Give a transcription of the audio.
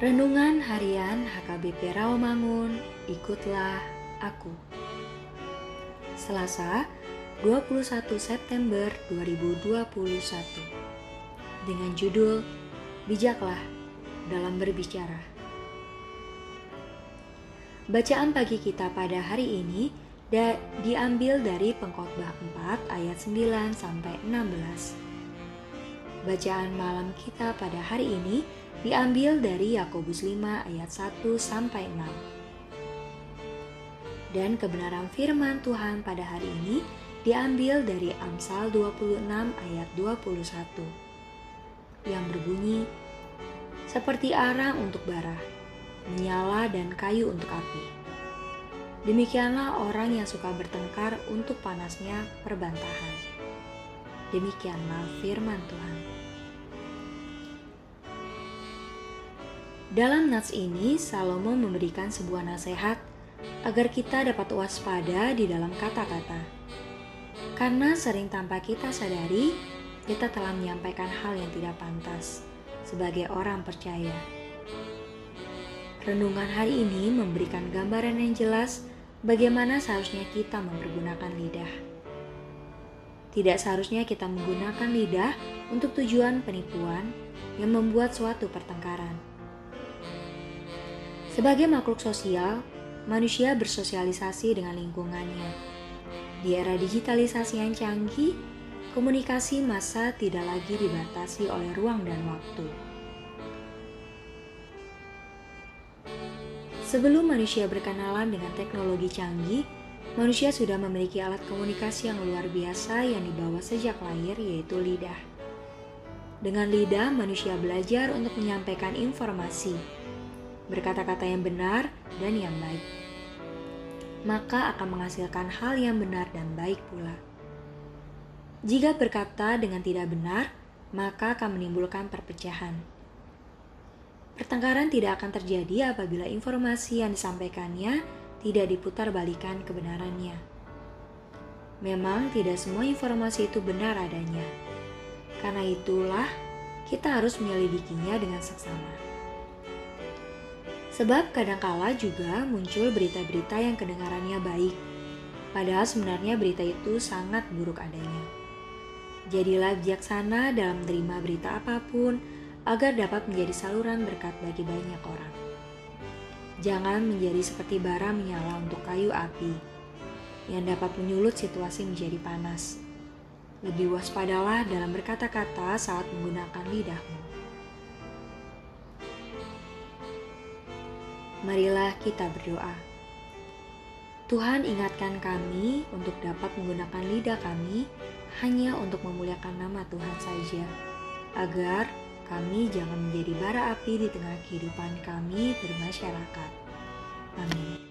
Renungan Harian HKBP Rawamangun, ikutlah aku. Selasa, 21 September 2021. Dengan judul Bijaklah dalam berbicara. Bacaan pagi kita pada hari ini da diambil dari Pengkhotbah 4 ayat 9 sampai 16. Bacaan malam kita pada hari ini diambil dari Yakobus 5 ayat 1 sampai 6. Dan kebenaran firman Tuhan pada hari ini diambil dari Amsal 26 ayat 21 yang berbunyi seperti arang untuk bara, menyala dan kayu untuk api. Demikianlah orang yang suka bertengkar untuk panasnya perbantahan. Demikianlah firman Tuhan. Dalam nats ini, Salomo memberikan sebuah nasihat agar kita dapat waspada di dalam kata-kata. Karena sering tanpa kita sadari, kita telah menyampaikan hal yang tidak pantas sebagai orang percaya. Renungan hari ini memberikan gambaran yang jelas bagaimana seharusnya kita mempergunakan lidah. Tidak seharusnya kita menggunakan lidah untuk tujuan penipuan yang membuat suatu pertengkaran sebagai makhluk sosial, manusia bersosialisasi dengan lingkungannya. Di era digitalisasi yang canggih, komunikasi massa tidak lagi dibatasi oleh ruang dan waktu. Sebelum manusia berkenalan dengan teknologi canggih, manusia sudah memiliki alat komunikasi yang luar biasa yang dibawa sejak lahir, yaitu lidah. Dengan lidah, manusia belajar untuk menyampaikan informasi, berkata-kata yang benar dan yang baik, maka akan menghasilkan hal yang benar dan baik pula. Jika berkata dengan tidak benar, maka akan menimbulkan perpecahan. Pertengkaran tidak akan terjadi apabila informasi yang disampaikannya tidak diputar balikan kebenarannya. Memang tidak semua informasi itu benar adanya. Karena itulah kita harus menyelidikinya dengan seksama. Sebab kadangkala juga muncul berita-berita yang kedengarannya baik, padahal sebenarnya berita itu sangat buruk adanya. Jadilah bijaksana dalam menerima berita apa pun agar dapat menjadi saluran berkat bagi banyak orang. Jangan menjadi seperti bara menyala untuk kayu api yang dapat menyulut situasi menjadi panas. Lebih waspadalah dalam berkata-kata saat menggunakan lidahmu. Marilah kita berdoa. Tuhan ingatkan kami untuk dapat menggunakan lidah kami hanya untuk memuliakan nama Tuhan saja, agar kami jangan menjadi bara api di tengah kehidupan kami bermasyarakat. Amin.